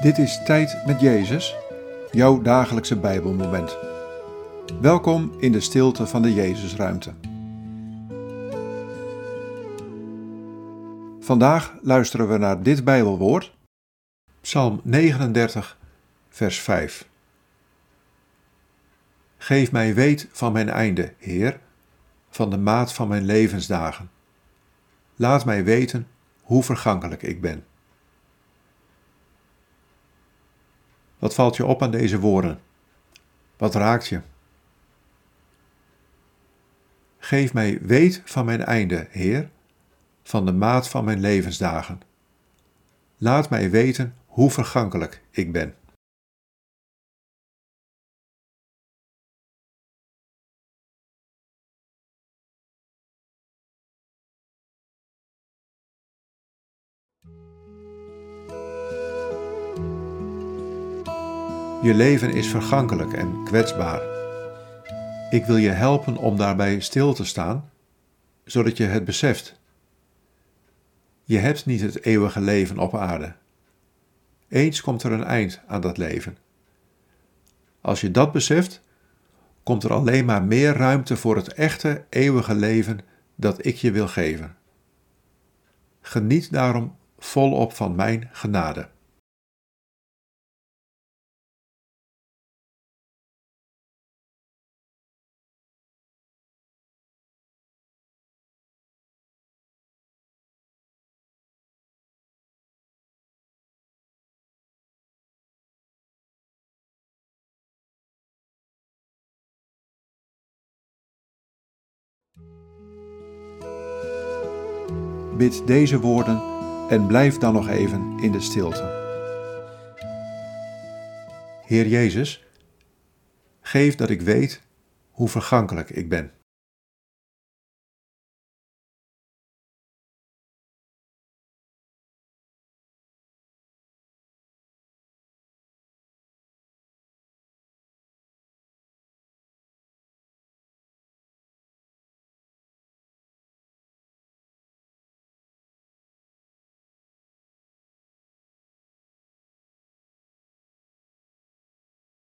Dit is Tijd met Jezus, jouw dagelijkse Bijbelmoment. Welkom in de stilte van de Jezusruimte. Vandaag luisteren we naar dit Bijbelwoord, Psalm 39, vers 5. Geef mij weet van mijn einde, Heer, van de maat van mijn levensdagen. Laat mij weten hoe vergankelijk ik ben. Wat valt je op aan deze woorden? Wat raakt je? Geef mij weet van mijn einde, Heer, van de maat van mijn levensdagen. Laat mij weten hoe vergankelijk ik ben. Je leven is vergankelijk en kwetsbaar. Ik wil je helpen om daarbij stil te staan, zodat je het beseft. Je hebt niet het eeuwige leven op aarde. Eens komt er een eind aan dat leven. Als je dat beseft, komt er alleen maar meer ruimte voor het echte eeuwige leven dat ik je wil geven. Geniet daarom volop van mijn genade. Bid deze woorden en blijf dan nog even in de stilte. Heer Jezus, geef dat ik weet hoe vergankelijk ik ben.